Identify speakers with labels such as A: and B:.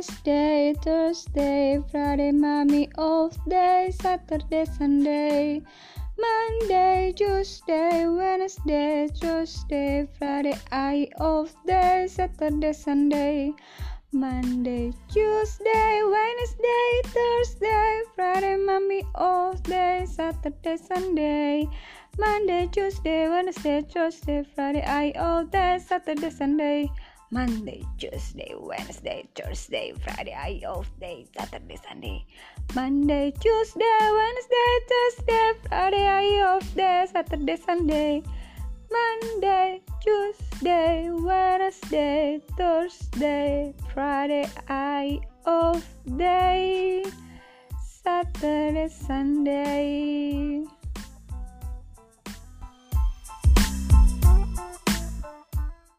A: Wednesday, Thursday, Friday, mommy off day, Saturday, Sunday. Monday, Tuesday, Wednesday, Thursday, Friday, I off day, Saturday, Sunday. Monday, Tuesday, Wednesday, Thursday, Friday, mommy off day, Saturday, Sunday. Monday, Tuesday, Wednesday, Thursday, Friday, I off day, Saturday, Sunday. Monday, Tuesday, Wednesday, Thursday, Friday, I off day, Saturday, Sunday. Monday, Tuesday, Wednesday, Thursday, Friday, I off day, Saturday, Sunday. Monday, Tuesday, Wednesday, Thursday, Friday, I off day, Saturday, Sunday.